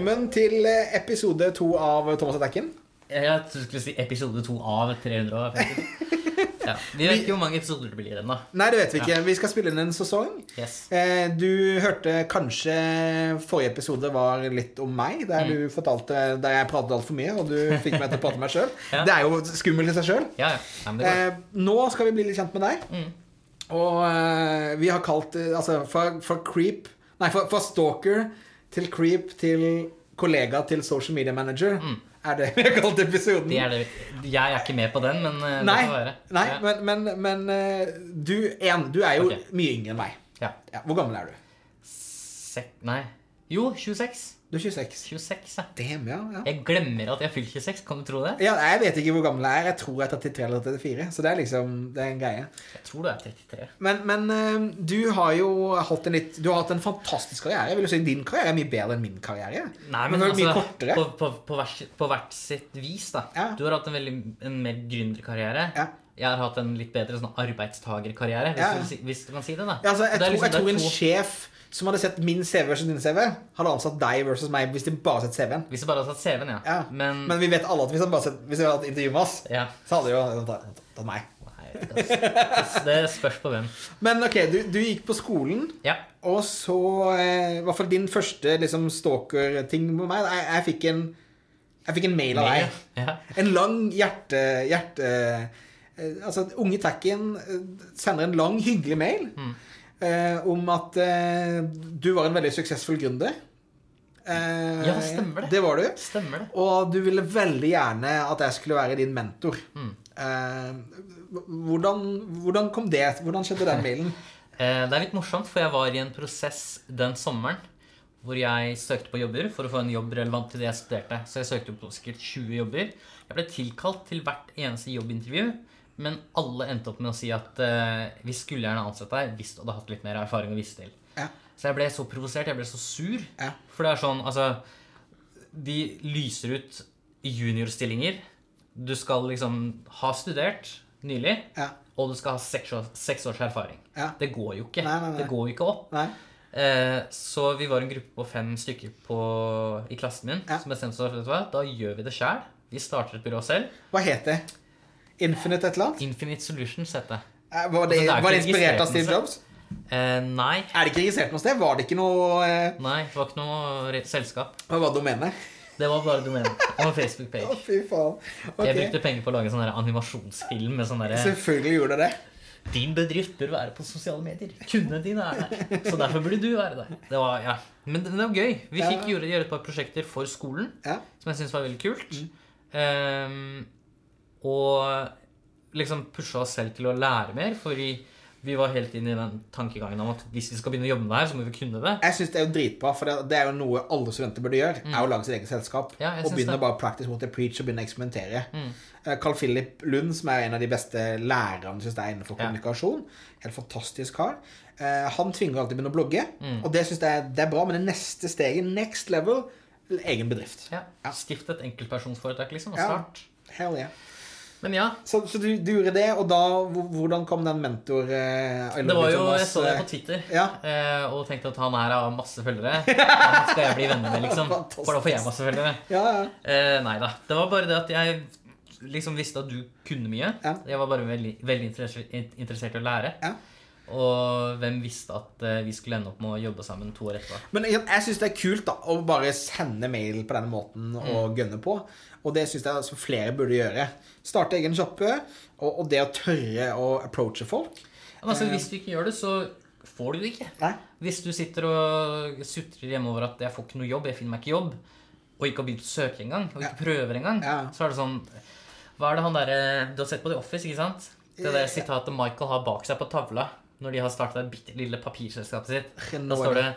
Velkommen til eh, episode to av Thomas Attacken. Jeg trodde du skulle si episode to av 350. Ja. Vi vet ikke hvor mange episoder det blir ennå. Nei, det vet vi ikke. Vi skal spille inn en sesong. Yes. Eh, Du hørte kanskje forrige episode var litt om meg, der Mm. du fortalte Der jeg pratet altfor mye, og du fikk meg til å prate med meg sjøl. Ja. Det er jo skummelt i seg sjøl. Eh, nå skal vi bli litt kjent med deg. Mm. Og vi har kalt Altså, for, for creep Nei, for, for stalker til creep til kollega til social media manager er det vi har kalt episoden. Mm. Det er det. Jeg er ikke med på den, men eh, Nei, det får være. nei ja. men, men, men eh, du, en, du er jo okay. mye yngre enn meg. Ja. Ja, hvor gammel er du? Sek nei. Jo, 26. Du er 26. 26, ja. Damn, ja, ja. Jeg glemmer at jeg har fylt 26. Kan du tro det? ja. Jeg vet ikke hvor gammel jeg er. Jeg tror jeg er 33 eller 34. Så det er liksom Det er en greie. Jeg tror du er 33. Men, men eh, du har jo hatt en litt Du har hatt en fantastisk karriere. Jeg vil jo si Din karriere er mye bedre enn min karriere. Nei, Men er mye altså, kortere. på, på, på, hvert, på hvert sitt vis, da. Ja. Du har hatt en, veldig, en mer gründerkarriere. Ja. Jeg har hatt en litt bedre sånn arbeidstagerkarriere, hvis, Ja, du, hvis du kan si det. da Ja, altså, jeg, Det er tror, liksom- jeg tror en to- sjef som hadde sett min CV versus din CV, hadde ansatt deg versus meg hvis de bare hadde sett CV-en. Hvis de bare hadde sett CV-en, ja. Ja. Men, Men vi vet alle at hvis de bare sett, hvis de hadde hatt intervju med oss, ja. så hadde de jo tatt tatt meg. Nei, det, spørs på hvem. Men ok, du, du gikk på skolen, Ja. og så eh, I hvert fall din første liksom, stalker-ting med meg. Jeg, jeg fikk en Jeg fikk en mail av deg. Ja. En lang hjerte... hjerte altså, Unge Tacken eh, sender en lang, hyggelig mail Mm. eh, om at eh, du var en veldig suksessfull gründer. Eh, Ja, stemmer det. Det var du. Stemmer det. Og du ville veldig gjerne at jeg skulle være din mentor. Mm. Eh, hvordan, hvordan kom det? Hvordan skjedde den mailen? Eh, det er litt morsomt, for jeg var i en prosess den sommeren hvor jeg søkte på jobber for å få en jobb relevant til det jeg studerte. Så jeg søkte på sikkert 20 jobber. Jeg ble tilkalt til hvert eneste jobbintervju, men alle endte opp med å si at uh, vi skulle gjerne ansette deg hvis du hadde hatt litt mer erfaring å vise til. Ja. Så jeg ble så provosert, jeg ble så sur. Ja. For det er sånn, altså De lyser ut juniorstillinger. Du skal liksom ha studert nylig, Ja. og du skal ha seks års, seks års erfaring. Det går jo ikke. Nei, nei, nei. Det går jo ikke opp. Eh, så vi var en gruppe på fem stykker på, i klassen min som bestemte seg for da gjør vi det sjæl. Vi starter et byrå selv. Hva het det? Infinite et eller annet? Infinite Solutions heter det. Eh, Var det, Altså, det var det inspirert av Steve Jobs? Eh, nei. Er det ikke registrert noe sted? Var det ikke noe eh, Nei, det var ikke noe selskap. Hva var domenet? Det var bare domenet. Og Facebook-page. fy faen. Okay. Jeg brukte penger på å lage sånn animasjonsfilm med sånn derre Selvfølgelig gjorde du det. Din bedrift bør være på sosiale medier. Kundene dine er der. Så derfor burde du være der. Det var, ja. Men det, var gøy. Vi Ja. fikk gjøre, gjøre et par prosjekter for skolen Ja. som jeg syntes var veldig kult. Mm. Ehm, og liksom pusha oss selv til å lære mer, fordi vi var helt inne i den tankegangen om at hvis vi skal begynne å jobbe med det her, så må vi kunne det. Jeg syns det er jo dritbra, for det, det er jo noe alle studenter burde gjøre. Er å lage sitt eget selskap. Mm. Ja, og begynne det. bare practice what they preach og begynne å eksperimentere. Mm. Eh, Carl Philip Lund, som er en av de beste lærerne synes jeg, er innenfor Ja. kommunikasjon, helt fantastisk kar, eh, han tvinger alltid begynne å blogge. Mm. Og det syns jeg det er bra, men det neste steget, next level, egen bedrift. Ja. Stift et enkeltpersonsforetak, liksom, og start. Hell yeah. Men ja, Så, så du, du gjorde det, og da Hvordan kom den mentor eh, det var jo Thomas, Jeg så det eh, på Twitter Ja. eh, og tenkte at han her har masse følgere. Han skal jeg bli venner med, liksom. For da får jeg masse følgere. Ja, ja. Eh, nei da. Det var bare det at jeg liksom visste at du kunne mye. Ja. Jeg var bare veldig, veldig interessert, interessert i å lære. Ja. Og hvem visste at eh, vi skulle ende opp med å jobbe sammen to år etterpå. Men jeg, jeg syns det er kult da å bare sende mail på denne måten Mm. og gønne på. Og det syns jeg altså flere burde gjøre. Starte egen sjappe, og, og det å tørre å approache folk. Men altså, hvis du ikke gjør det, så får du det ikke. Nei. Hvis du sitter og sutrer hjemme over at 'jeg får ikke noe jobb', 'jeg finner meg ikke jobb', og ikke har begynt å søke engang, og ikke prøver engang, Ja. så er det sånn Hva er det han derre Du har sett på The Office, ikke sant? Det der sitatet Michael har bak seg på tavla når de har starta det bitte lille papirselskapet sitt. Da er står det- det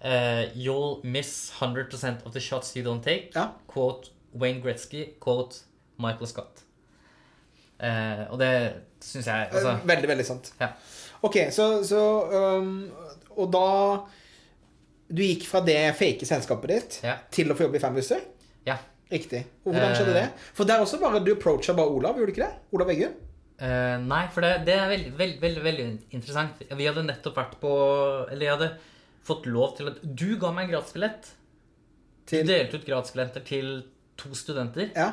eh, You'll miss 100% of the shots you don't take. Ja. Quote Wayne Gretzky. Quote Michael Scott. Uh, og det syns jeg altså, Eh, Veldig, veldig sant. Ja. Ok, så, så um, Og da Du gikk fra det fake selskapet ditt Ja. til å få jobbe i Fanbuster? Ja. Riktig. Og hvordan skjedde det? For der også bare du approacha bare Olav, gjorde du ikke det? Olav Eggen? Eh, nei, for det, det er veldig, veldig, veldig, veldig interessant. Vi hadde nettopp vært på Eller jeg hadde fått lov til at Du ga meg en gratisbillett Du delte ut gratisbilletter til to studenter. Ja,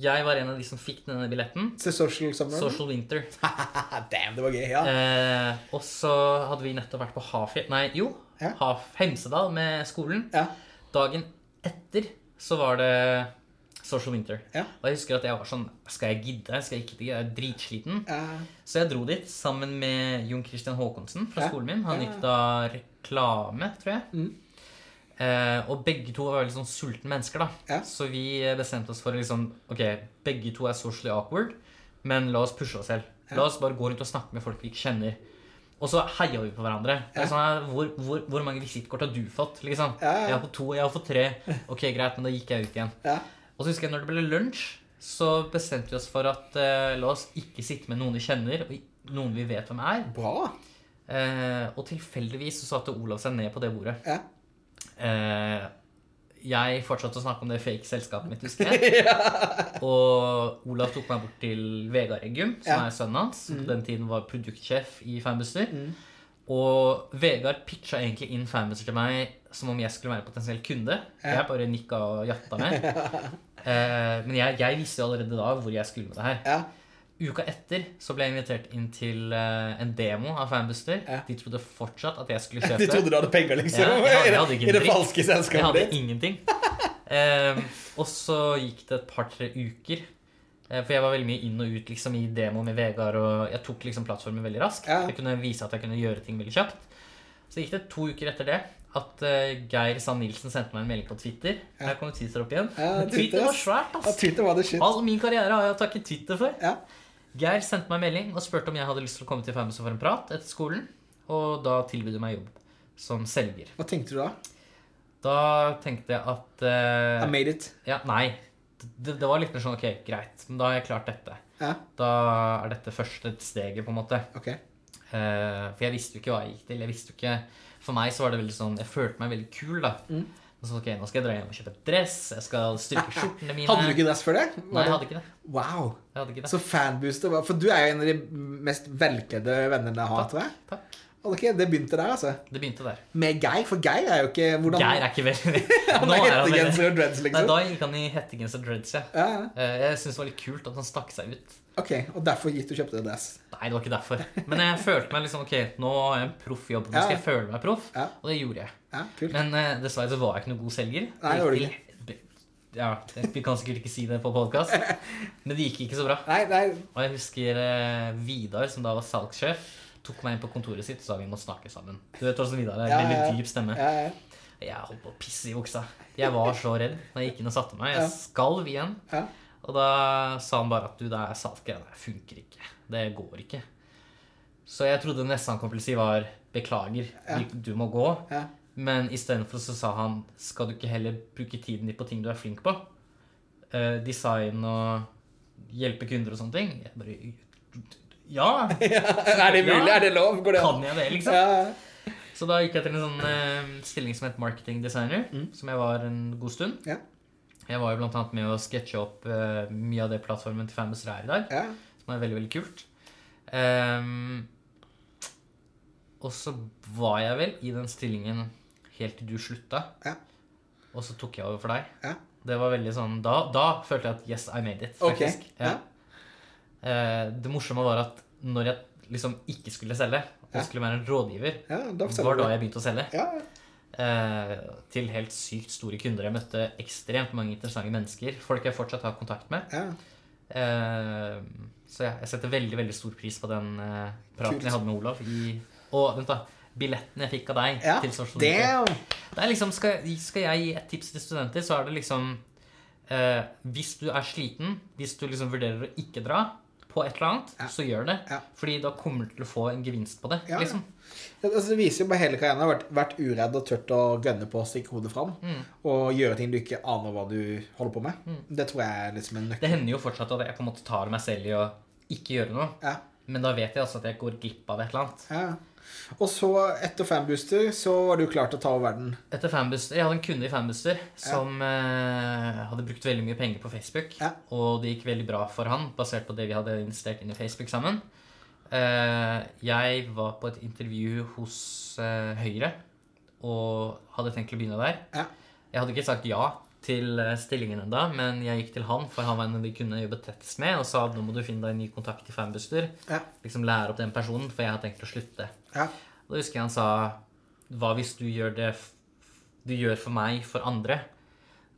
Jeg var en av de som fikk denne billetten. til Social Summer. Social Winter. Damn, det var gøy. Ja. Uh, og så hadde vi nettopp vært på Hafjell Nei, jo. Ja. Haf Hemsedal med skolen. Ja. Dagen etter så var det Social Winter. Ja. Og jeg husker at jeg var sånn Skal jeg gidde? Skal jeg ikke gidde? Jeg er dritsliten. Ja. Så jeg dro dit sammen med Jon Christian Haakonsen fra Ja. skolen min. Han gikk da reklame, tror jeg. Mm. Eh, og begge to var veldig sånn sultne mennesker, da. Ja. Så vi bestemte oss for liksom Ok, begge to er socially awkward, men la oss pushe oss selv. Ja. La oss bare gå rundt og snakke med folk vi ikke kjenner. Og så heia vi på hverandre. Er Ja. sånn hvor, hvor, hvor mange visittkort har du fått? Liksom? Ja, ja. Jeg har fått to, jeg har fått tre. Ok, greit, men da gikk jeg ut igjen. Ja. Og så husker jeg når det ble lunsj, så bestemte vi oss for at eh, la oss ikke sitte med noen vi kjenner, og noen vi vet hvem er. Bra. Eh, og tilfeldigvis så satte Olav seg ned på det bordet. Ja. Eh, jeg fortsatte å snakke om det fake selskapet mitt, husker jeg. Og Olav tok meg bort til Vegard Eggum, som Ja. Mm. er sønnen hans. Som på den tiden var produktsjef i Fanbuster. Og Vegard pitcha egentlig inn Fanbuster til meg som om jeg skulle være en potensiell kunde. Ja. Jeg bare nikka og jatta med. Eh, men jeg, jeg visste jo allerede da hvor jeg skulle med det her. Ja. Uka etter så ble jeg invitert inn til eh, en demo av Fanbuster. Ja. De trodde fortsatt at jeg skulle kjøpe. De trodde du hadde penger, liksom? Ja, jeg hadde- jeg hadde I det, falske selskapet. Jeg hadde ingenting. Eh, og så gikk det et par-tre uker. Eh, for jeg var veldig mye inn og ut liksom, i demo med Vegard, og jeg tok liksom plattformen veldig raskt. Jeg kunne vise at jeg kunne gjøre ting veldig kjapt. Så gikk det to uker etter det at eh, Geir Sand Nilsen sendte meg en melding på Twitter. Ja. Her kom Twitter opp igjen. Ja, Twitter, Twitter var ass. svært, Ja, ass. Twitter var det shit. All min karriere har jeg takket Twitter for. Ja. Geir sendte meg en melding og spurte om jeg hadde lyst til å komme til Famous for en prat etter skolen. Og da tilbød de meg jobb som selger. Hva tenkte du da? Da tenkte jeg at uh, I made it. Ja, nei. Det, det var litt sånn OK, greit, men da har jeg klart dette. Ja, Da er dette første steget, på en måte. ok. Uh, for jeg visste jo ikke hva jeg gikk til. Jeg visste jo ikke For meg så var det veldig sånn Jeg følte meg veldig kul, da. Mm. Så, ok, Nå skal jeg dra hjem og kjøpe dress. Jeg skal styrke skjortene mine. Hadde du ikke dress før det? Var Nei, jeg hadde ikke det. Wow. Hadde ikke det. Så fanbooster var For du er jo en av de mest velkledde vennene jeg har, Takk. tror jeg. Takk. Ok, Det begynte der, altså. Det begynte der. Med Geir, for Geir er jo ikke hvordan Geir er ikke veldig Han er er hettegenser og dreads, Nei, liksom. da gikk han i hettegenser og dreads, ja. Ja, ja. Eh, Jeg syns det var litt kult at han stakk seg ut. Ok, Og derfor gikk du og kjøpte dress. Nei, det var ikke derfor. Men jeg følte meg liksom Ok, nå er jeg en proff jobb. Nå skal jeg føle meg proff. Ja. Og det gjorde jeg. Ja, kult. Men eh, dessverre så var jeg ikke noen god selger. Nei, det var du ikke. Ja, Vi kan sikkert ikke si det på podkast, men det gikk ikke så bra. Nei, nei. Og jeg husker eh, Vidar, som da var salgssjef, tok meg inn på kontoret sitt og sa vi må snakke sammen. Du vet hvordan Vidar er? Ja, Veldig dyp stemme. Ja, ja. Jeg holdt på å pisse i buksa. Jeg var så redd da jeg gikk inn og satte meg. Jeg skalv igjen. Ja. Og da sa han bare at du, det er saltgreiene det funker ikke. Det går ikke. Så jeg trodde nesten han kom til å si, var beklager, Ja. du- må gå. Ja. Men istedenfor så sa han skal du ikke heller bruke tiden din på ting du er flink på? Uh, design og hjelpe kunder og sånne ting. Jeg bare Ja! Er det mulig? Ja. Er det lov? Går det an? Kan jeg det, liksom? Ja. Så da gikk jeg til en sånn uh, stilling som het marketing designer, som jeg var en god stund. Ja. Jeg var jo blant annet med å sketsje opp uh, mye av det plattformen til Famous er i dag, Ja. som er veldig, veldig kult. Um, og så var jeg vel i den stillingen helt til du slutta, Ja. og så tok jeg over for deg. Ja. Det var veldig sånn Da, da følte jeg at yes, I made it, faktisk. faktisk. ja. Uh, det morsomme var at når jeg liksom ikke skulle selge, og skulle være en rådgiver, ja, var da jeg begynte å selge. Ja, til helt sykt store kunder. Jeg møtte ekstremt mange interessante mennesker. Folk jeg fortsatt har kontakt med. ja. Eh, så jeg setter veldig veldig stor pris på den eh, praten Kult. jeg hadde med Olav. I, og vent da, billetten jeg fikk av deg ja. til Social Media. Det er liksom, skal, skal jeg gi et tips til studenter, så er det liksom eh, Hvis du er sliten, hvis du liksom vurderer å ikke dra på et eller annet, Ja. så gjør det. Ja. Fordi da kommer du til å få en gevinst på det. Ja, liksom. Det, altså, det viser jo bare hele karrieren har vært, vært uredd og tørt å gønne på å stikke hodet fram. Mm. Og gjøre ting du ikke aner hva du holder på med. Det tror jeg er liksom en Det hender jo fortsatt at jeg på en måte tar meg selv i å ikke gjøre noe. Ja. Men da vet jeg altså at jeg går glipp av et eller annet. Ja. Og så, etter Fanbooster, så var du klar til å ta over verden. Etter fanbooster, Jeg hadde en kunde i Fanbooster som eh, hadde brukt veldig mye penger på Facebook. Ja. Og det gikk veldig bra for han, basert på det vi hadde investert inn i Facebook sammen. Eh, jeg var på et intervju hos eh, Høyre og hadde tenkt å begynne der. Ja. Jeg hadde ikke sagt ja til eh, stillingen ennå, men jeg gikk til han, for han var en vi kunne jobbe tettest med, og sa nå må du finne deg en ny kontakt i Fanbuster. Ja. Liksom lære opp den personen, for jeg har tenkt å slutte. Ja. Da husker jeg han sa Hva hvis du gjør det du gjør for meg, for andre?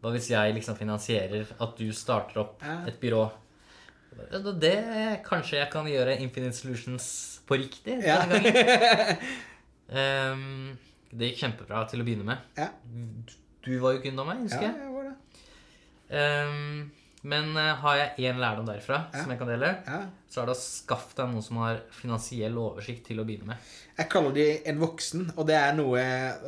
Hva hvis jeg liksom finansierer at du starter opp Ja. et byrå? Det, Det kanskje jeg kan gjøre Infinite Solutions på riktig Ja. gangen. um, det gikk kjempebra til å begynne med. Ja. Du var jo kunde av meg, Ja, husker jeg. jeg var det. Um, men uh, har jeg én lærdom derfra Ja. som jeg kan dele, Ja. så er det å skaffe deg noen som har finansiell oversikt til å begynne med. Jeg kaller de en voksen, og det er noe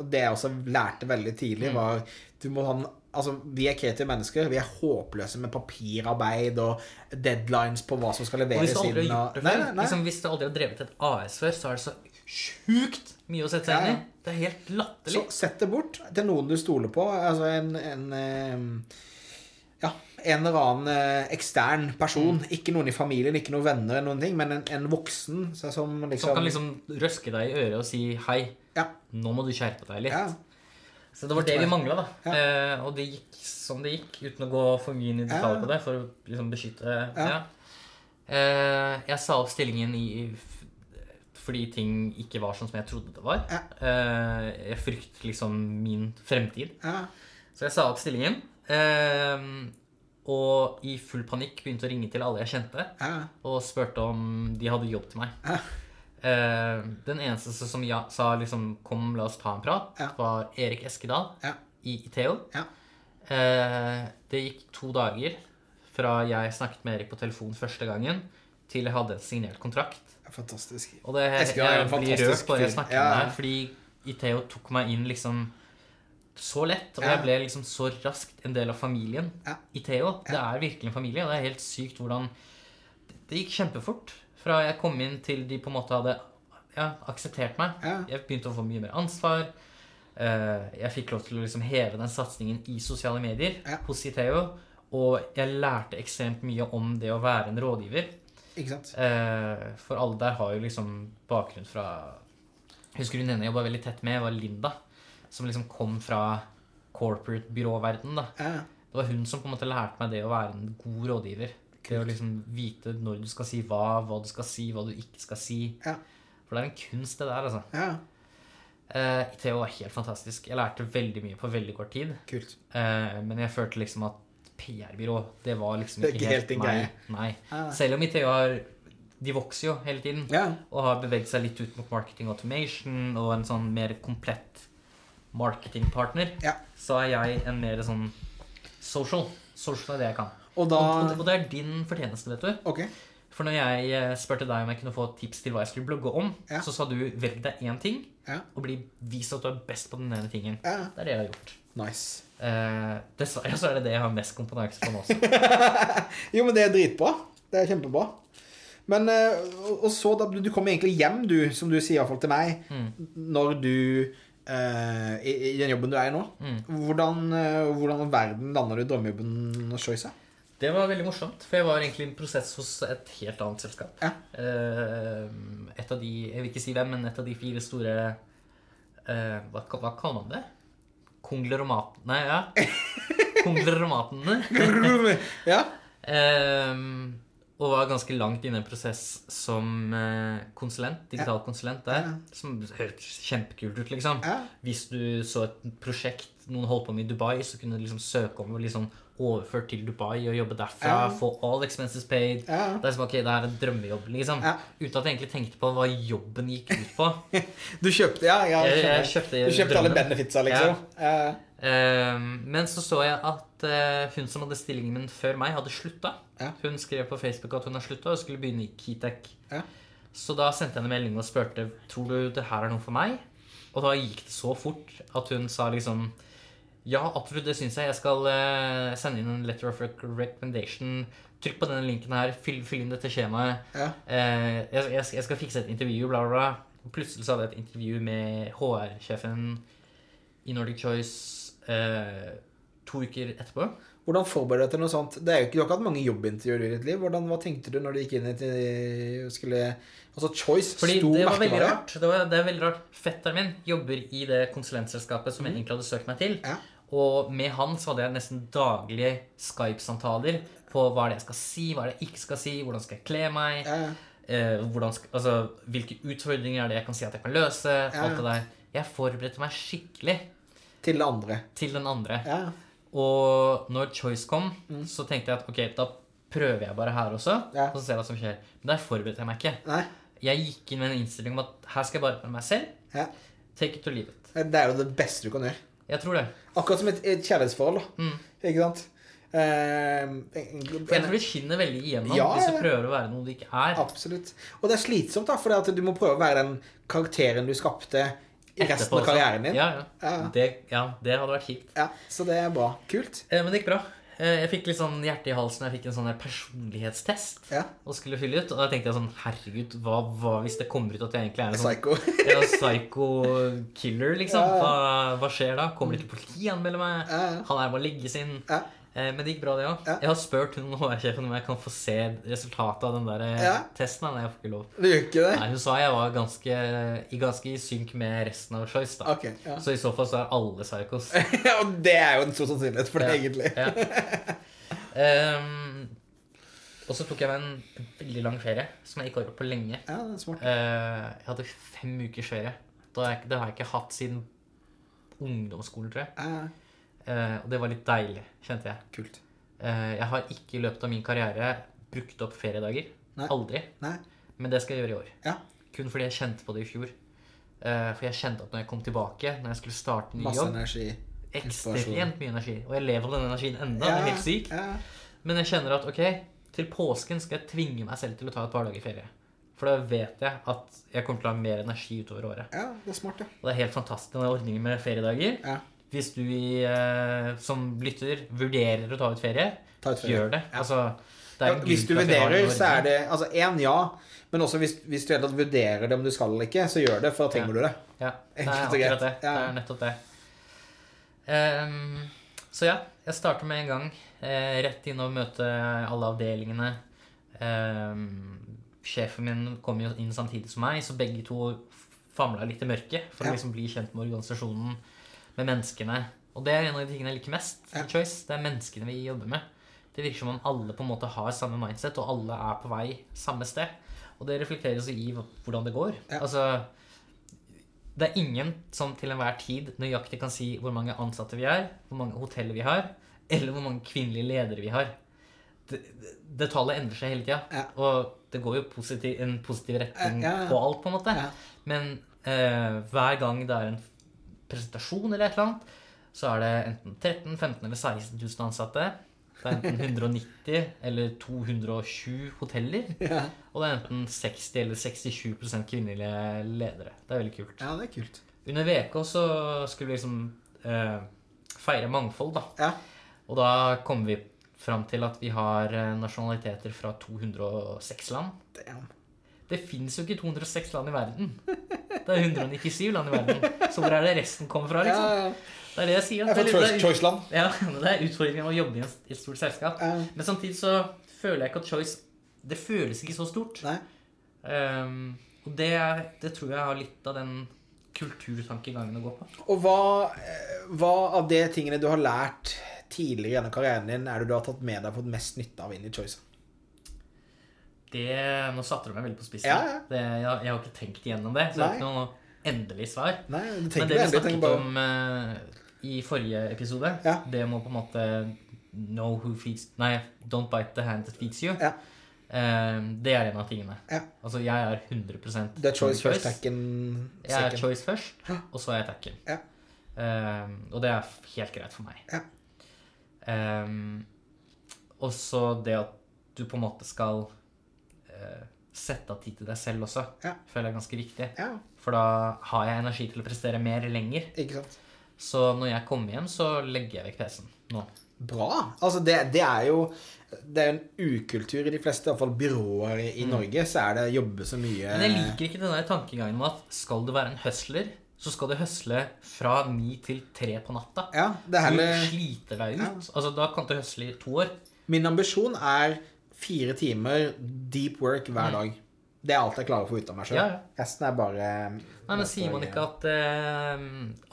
det jeg også lærte veldig tidlig, var du må ha en Altså, vi er kreative mennesker. Vi er håpløse med papirarbeid og deadlines på hva som skal Og leveres hvis du aldri har inn, gjort og- det før. Liksom, hvis du aldri har drevet et AS før, så er det så sjukt mye å sette seg inn i. Det er helt latterlig. Så sett det bort til noen du stoler på. Altså en, en Ja, en eller annen eh, ekstern person. Mm. Ikke noen i familien, ikke noen venner, eller noen ting, men en, en voksen så som liksom Som kan liksom røske deg i øret og si hei, Ja. nå må du skjerpe deg litt. ja. Så det var det vi mangla, da. Ja. Eh, og det gikk som det gikk, uten å gå for mye inn i detalj på det, for å liksom beskytte. Eh, jeg sa opp stillingen i fordi ting ikke var sånn som jeg trodde det var. Ja. Eh, jeg fryktet liksom min fremtid. ja. Så jeg sa opp stillingen. eh, og i full panikk begynte å ringe til alle jeg kjente, ja. og spurte om de hadde jobb til meg. Eh, den eneste som ja, sa liksom 'kom, la oss ta en prat', var Erik Eskedal Ja. i Iteo. Ja. Det gikk to dager fra jeg snakket med Erik på telefon første gangen, til jeg hadde signert kontrakt. Fantastisk. Og det, jeg, jeg, blir rørt bare jeg snakker det her, fordi Iteo tok meg inn liksom så lett, og jeg ble liksom så raskt en del av familien. Iteo, det er virkelig en familie, og det er helt sykt hvordan Det gikk kjempefort fra jeg kom inn til de på en måte hadde ja, akseptert meg. Jeg begynte å få mye mer ansvar. Eh, Jeg fikk lov til å liksom heve den satsingen i sosiale medier hos Iteo. Og jeg lærte ekstremt mye om det å være en rådgiver. Ikke sant? Eh, For alle der har jo liksom bakgrunn fra husker husker hun ene jeg jobba veldig tett med, var Linda. Som liksom kom fra corporate-byråverden. da Ja. Det var hun som på en måte lærte meg det å være en god rådgiver. Det å liksom vite når du skal si hva, hva du skal si, hva du ikke skal si. Ja. For det er en kunst, det der, altså. ja. Eh, ITO var helt fantastisk. Jeg lærte veldig mye på veldig kort tid. Kult. Eh, men jeg følte liksom at PR-byrå, det var liksom ikke helt din meg. greie. Nei. Selv om ITU har De vokser jo hele tiden. Ja. Og har beveget seg litt ut mot marketing automation og en sånn mer komplett marketingpartner. Ja. Så er jeg en mer sånn social. Social er det jeg kan. Og da Og, det er din fortjeneste, vet du. Okay. For når jeg eh, spurte deg om jeg kunne få tips til hva jeg skulle blogge om, Ja. så sa du velg deg én ting Ja. og bli vist at du er best på den ene tingen. Ja. Det er det jeg har gjort. Nice. Eh, dessverre så er det det jeg har mest kompetanse på nå. Jo, men det er dritbra. Det er kjempebra. Men eh, og- så, da du kom egentlig hjem, du, som du sier iallfall til meg, Mm. når du eh, i, I den jobben du er i nå. Mm. Hvordan, hvordan i verden landa du i drømmejobben hos Choice? Det var veldig morsomt, for jeg var egentlig i en prosess hos et helt annet selskap. Ja. Et av de Jeg vil ikke si hvem, men et av de fire store eh, hva, hva kaller man det? Konglomat... Nei, ja. Konglomatene. ja. Um, og var ganske langt inne i en prosess som eh, konsulent, digital konsulent der. Ja. Som hørtes kjempekult ut, liksom. Ja. Hvis du så et prosjekt noen holdt på med i Dubai, så kunne du liksom søke om å liksom overført til Dubai og jobbe derfra. Ja. Få all expenses paid. Ja. Det er som ok, det er en drømmejobb, liksom. Ja. Uten at jeg egentlig tenkte på hva jobben gikk ut på. Du kjøpte Ja, ja Jeg, jeg kjøpte Du kjøpte alle benefitsa, liksom? Ja. Uh, men så så jeg at uh, hun som hadde stillingen min før meg, hadde slutta. Hun skrev på Facebook at hun har slutta og skulle begynne i. Ja. Så da sendte jeg henne melding og spurte Tror du det her er noe for meg. Og da gikk det så fort at hun sa liksom Ja, absolutt, det syns jeg. Jeg skal eh, sende inn en letter of recommendation. Trykk på denne linken her. Fyll, fyll inn dette skjemaet. Ja. Eh, jeg, jeg, skal- jeg skal fikse et intervju, bla, bla, bla. Plutselig så hadde jeg et intervju med HR-sjefen i Nordic Choice eh, to uker etterpå. Hvordan forbereder du deg til noe sånt? Det er jo ikke, du har ikke hatt mange jobbintervjuer i ditt liv. Hvordan, hva tenkte du når du gikk inn i skulle, Altså Choice, Fordi stor det var veldig merkevare. rart. Det, var, det er veldig rart. Fetteren min jobber i det konsulentselskapet som jeg egentlig hadde søkt meg til. Ja. Og med han så hadde jeg nesten daglige Skype-samtaler på hva er det jeg skal si, hva er det jeg ikke skal si, hvordan skal jeg kle meg, Ja. eh, hvordan altså, hvilke utfordringer er det jeg kan si at jeg kan løse. alt det der. Jeg forberedte meg skikkelig Til det andre. til den andre. Ja. Og når Choice kom, Mm. så tenkte jeg at ok, da prøver jeg bare her også. Ja. Og så ser jeg hva som skjer. Men der forberedte jeg meg ikke. Nei. Jeg gikk inn med en innstilling om at her skal jeg bare være meg selv. Ja. Take it to leave it. Det er jo det beste du kan gjøre. Jeg tror det. Akkurat som et, et kjærlighetsforhold. da. Mm. Ikke sant? Eh, For jeg tror det skinner veldig igjennom Ja, hvis du prøver å være noe du ikke er. Absolutt. Og det er slitsomt, da, for du må prøve å være den karakteren du skapte i resten Etterpå av karrieren din. Ja, ja. Ja. Det, ja, det hadde vært kjipt. Ja, så det er bra. Kult. Eh, Men det gikk bra. Eh, Jeg fikk litt sånn hjerte i halsen. Jeg fikk en sånn personlighetstest Ja. og skulle fylle ut. Og da tenkte jeg sånn Herregud, hva, hva hvis det kommer ut at jeg egentlig er en sånn Psycho. ja, psycho killer, liksom? Hva, hva skjer da? Kommer det ikke politi og anmelder meg? Er Han å må legges inn. Ja. Eh, Men det gikk bra, det òg. Ja. Jeg har spurt hun HR-sjefen om jeg kan få se resultatet av den der eh, Ja. testen. Nei, jeg får ikke lov. Du gjør ikke det? Nei, Hun sa jeg var ganske, i ganske i synk med resten av Choice. da Ok. Ja. Så i så fall så er alle psychos. og det er jo en stor sannsynlighet for det, Ja. egentlig. Ja. Ehm, og så tok jeg meg en veldig lang ferie som jeg ikke har gjort på lenge. Ja, det er smart. Uh, jeg hadde fem ukers ferie. Det har jeg, det har jeg ikke hatt siden ungdomsskolen, tror jeg. Ja, Eh, og det var litt deilig, kjente jeg. kult. Eh, jeg har ikke i løpet av min karriere brukt opp feriedager. Nei. Aldri. Nei. Men det skal jeg gjøre i år. Ja. Kun fordi jeg kjente på det i fjor. Eh, for jeg kjente at når jeg kom tilbake, når jeg skulle starte ny Masse jobb energi. Ekstremt mye energi. Og jeg lever av denne energien enda. Ja, helt syk. Ja. Men jeg kjenner at ok, til påsken skal jeg tvinge meg selv til å ta et par dager ferie. For da vet jeg at jeg kommer til å ha mer energi utover året. ja, det er smart, ja. Og det er helt fantastisk denne ordningen med feriedager. ja. Hvis du eh, som lytter vurderer å ta ut ferie, Ta ut ferie. gjør det. Ja. Altså, det Ja, hvis du vurderer, så er det Altså, én ja. Men også hvis, hvis du helt vurderer det om du skal eller ikke, så gjør det, for da trenger du det. Ja, det er akkurat det. Ja. Det er nettopp det. Um, så ja, jeg starter med en gang. Eh, rett inn og møte alle avdelingene. Ehm, sjefen min kom jo inn samtidig som meg, så begge to famla litt i mørket for Ja. å liksom bli kjent med organisasjonen, med menneskene. Og det er en av de tingene jeg liker mest Ja. Choice. Det er menneskene vi jobber med. Det virker som om alle på en måte har samme mindset, og alle er på vei samme sted. Og det reflekteres i hvordan det går. Ja. Altså, det er ingen som til enhver tid nøyaktig kan si hvor mange ansatte vi er, hvor mange hoteller vi har, eller hvor mange kvinnelige ledere vi har. Det, det tallet endrer seg hele tida. Ja. Og det går jo positiv, en positiv retning Ja, på alt, på en måte. Men eh, hver gang det er en presentasjon eller et eller annet, så er det enten 13 15 eller 16 000 ansatte. Det er enten 190 eller 220 hoteller. Ja. Og det er enten 60 eller 67% kvinnelige ledere. Det er veldig kult. ja, det er kult. Under VK så skulle vi liksom eh, feire mangfold, da. Ja. Og da kom vi fram til at vi har eh, nasjonaliteter fra 206 land. Damn. Det fins jo ikke 206 land i verden. Det er 197 land i verden. Så hvor er det resten kommer fra, liksom? ja. Det er det jeg sier. Det er Det er Choice, ja, det er utfordringen med å jobbe i et- stort selskap. Men samtidig så føler jeg ikke at Choice Det føles ikke så stort. Ehm, og det, det tror jeg har litt av den kulturtankegangen å gå på. Og hva, eh, hva av de tingene du har lært tidligere gjennom karrieren din, er det du har tatt med deg fått mest nytte av inn i Choice? Det, nå satte du meg veldig på spissen. Ja, ja. Det, jeg, jeg har ikke tenkt igjennom det, så det er ikke noe endelig svar. Nei, Men det vi snakket bare om uh, i forrige episode, Ja. det må på en måte Know who feeds Nei, don't bite the hand that feeds you. Ja. Uh, det er en av tingene. Ja. Altså, jeg er 100 Det er Choice first, tacken Jeg er choice først, og så er jeg tacken. Ja. Uh, og det er helt greit for meg. Ja. Eh, og så det at du på en måte skal sette av tid til deg selv også, Ja. føler jeg er ganske viktig. Ja, For da har jeg energi til å prestere mer lenger. ikke sant. Så når jeg kommer hjem, så legger jeg vekk PC-en nå. Bra. Altså, det, det er jo Det er en ukultur i de fleste, i hvert fall byråer i, mm. Norge, så er det jobbe så mye. Men jeg liker ikke den der tankegangen om at skal du være en hustler, så skal du høsle fra ni til tre på natta. Ja, det er Du sliter deg ut. Ja. Altså, da kan du høsle i to år. Min ambisjon er fire timer deep work Mm. hver dag. Det er alt jeg klarer å få ut av meg sjøl. Ja, ja. Resten er bare Nei, men Sier man ikke at eh,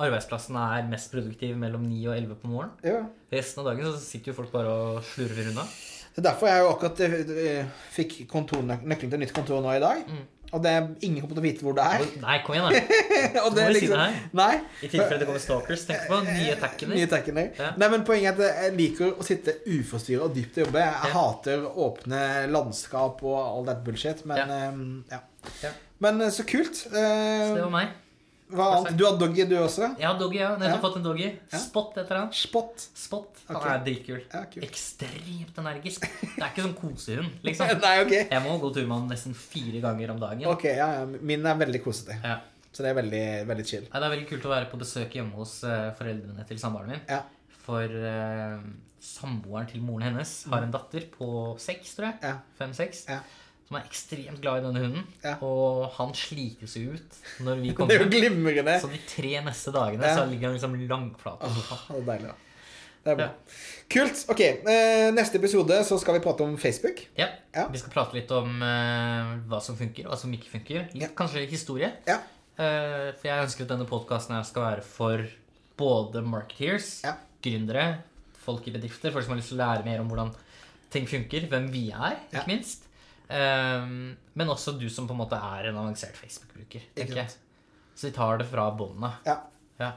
arbeidsplassen er mest produktiv mellom 9 og 11 på morgenen? Ja. Resten av dagen så sitter jo folk bare og slurver unna. Det er derfor jeg jo akkurat eh, fikk kontornøk- nøkkelen til nytt kontor nå i dag. Mm. Og det ingen kommer til å vite hvor det er. Nei, kom igjen, da. og må liksom, si det her. Nei. I tilfelle det kommer stalkers. Tenk på nye tackene. Nye tackene. Ja. Nei, men poenget er at jeg liker å sitte uforstyrra og dypt og jobbe. Jeg Ja. hater åpne landskap og all that bullshit, men Ja. Um, ja. Men eh, så kult. Så det var Eh, meg. Hva annet? Du har doggy, du også? Har doggy, ja. Nettopp Ja. fått en doggy. Spot heter han. Spot. Spot. Han okay. er dritkul. Ja, kul. Ekstremt energisk. Det er ikke sånn kosehund, liksom. Nei, ok. Jeg må gå tur med han nesten fire ganger om dagen. Ok, ja, ja. Min er veldig kosete. Ja. Så det er veldig, veldig chill. Nei, det er veldig kult å være på besøk hjemme hos eh, foreldrene til samboeren min. Ja. For uh, samboeren til moren hennes har en datter på seks, tror jeg. Ja. Fem-seks. Ja. Som er ekstremt glad i denne hunden. Ja. Og han slites jo ut når vi kommer. Det er jo glimrende. Så de tre neste dagene Ja. så ligger han liksom langflat på det er deilig, da. Det er bra. Kult. Ok, eh, neste episode så skal vi prate om Facebook. Ja. Ja. Vi skal prate litt om uh, hva som funker, og hva som ikke funker. Litt, Ja. Kanskje historie. Ja. Uh, for jeg ønsker at denne podkasten skal være for både marketeers, Ja. gründere, folk i bedrifter, folk som har lyst til å lære mer om hvordan ting funker, hvem vi er, ikke Ja. minst. Eh, men også du som på en måte er en avansert Facebook-bruker. Tenker jeg. Så vi tar det fra båndet. Ja. Ja.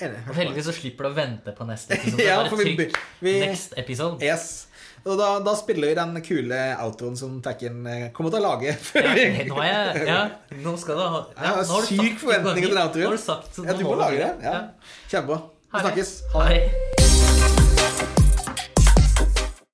Og heldigvis så slipper du å vente på neste episode. Ja, Bare for vi- vi- next episode. Yes. Og da, da spiller vi den kule outroen som Tacken eh, kommer til å lage. Ja, nå, er jeg, ja, nå skal du ha Jeg har syk forventning til den outroen. Nå har du sagt, Ja, du må lage det. det. Ja. Kjempebra. Vi snakkes. Ha det.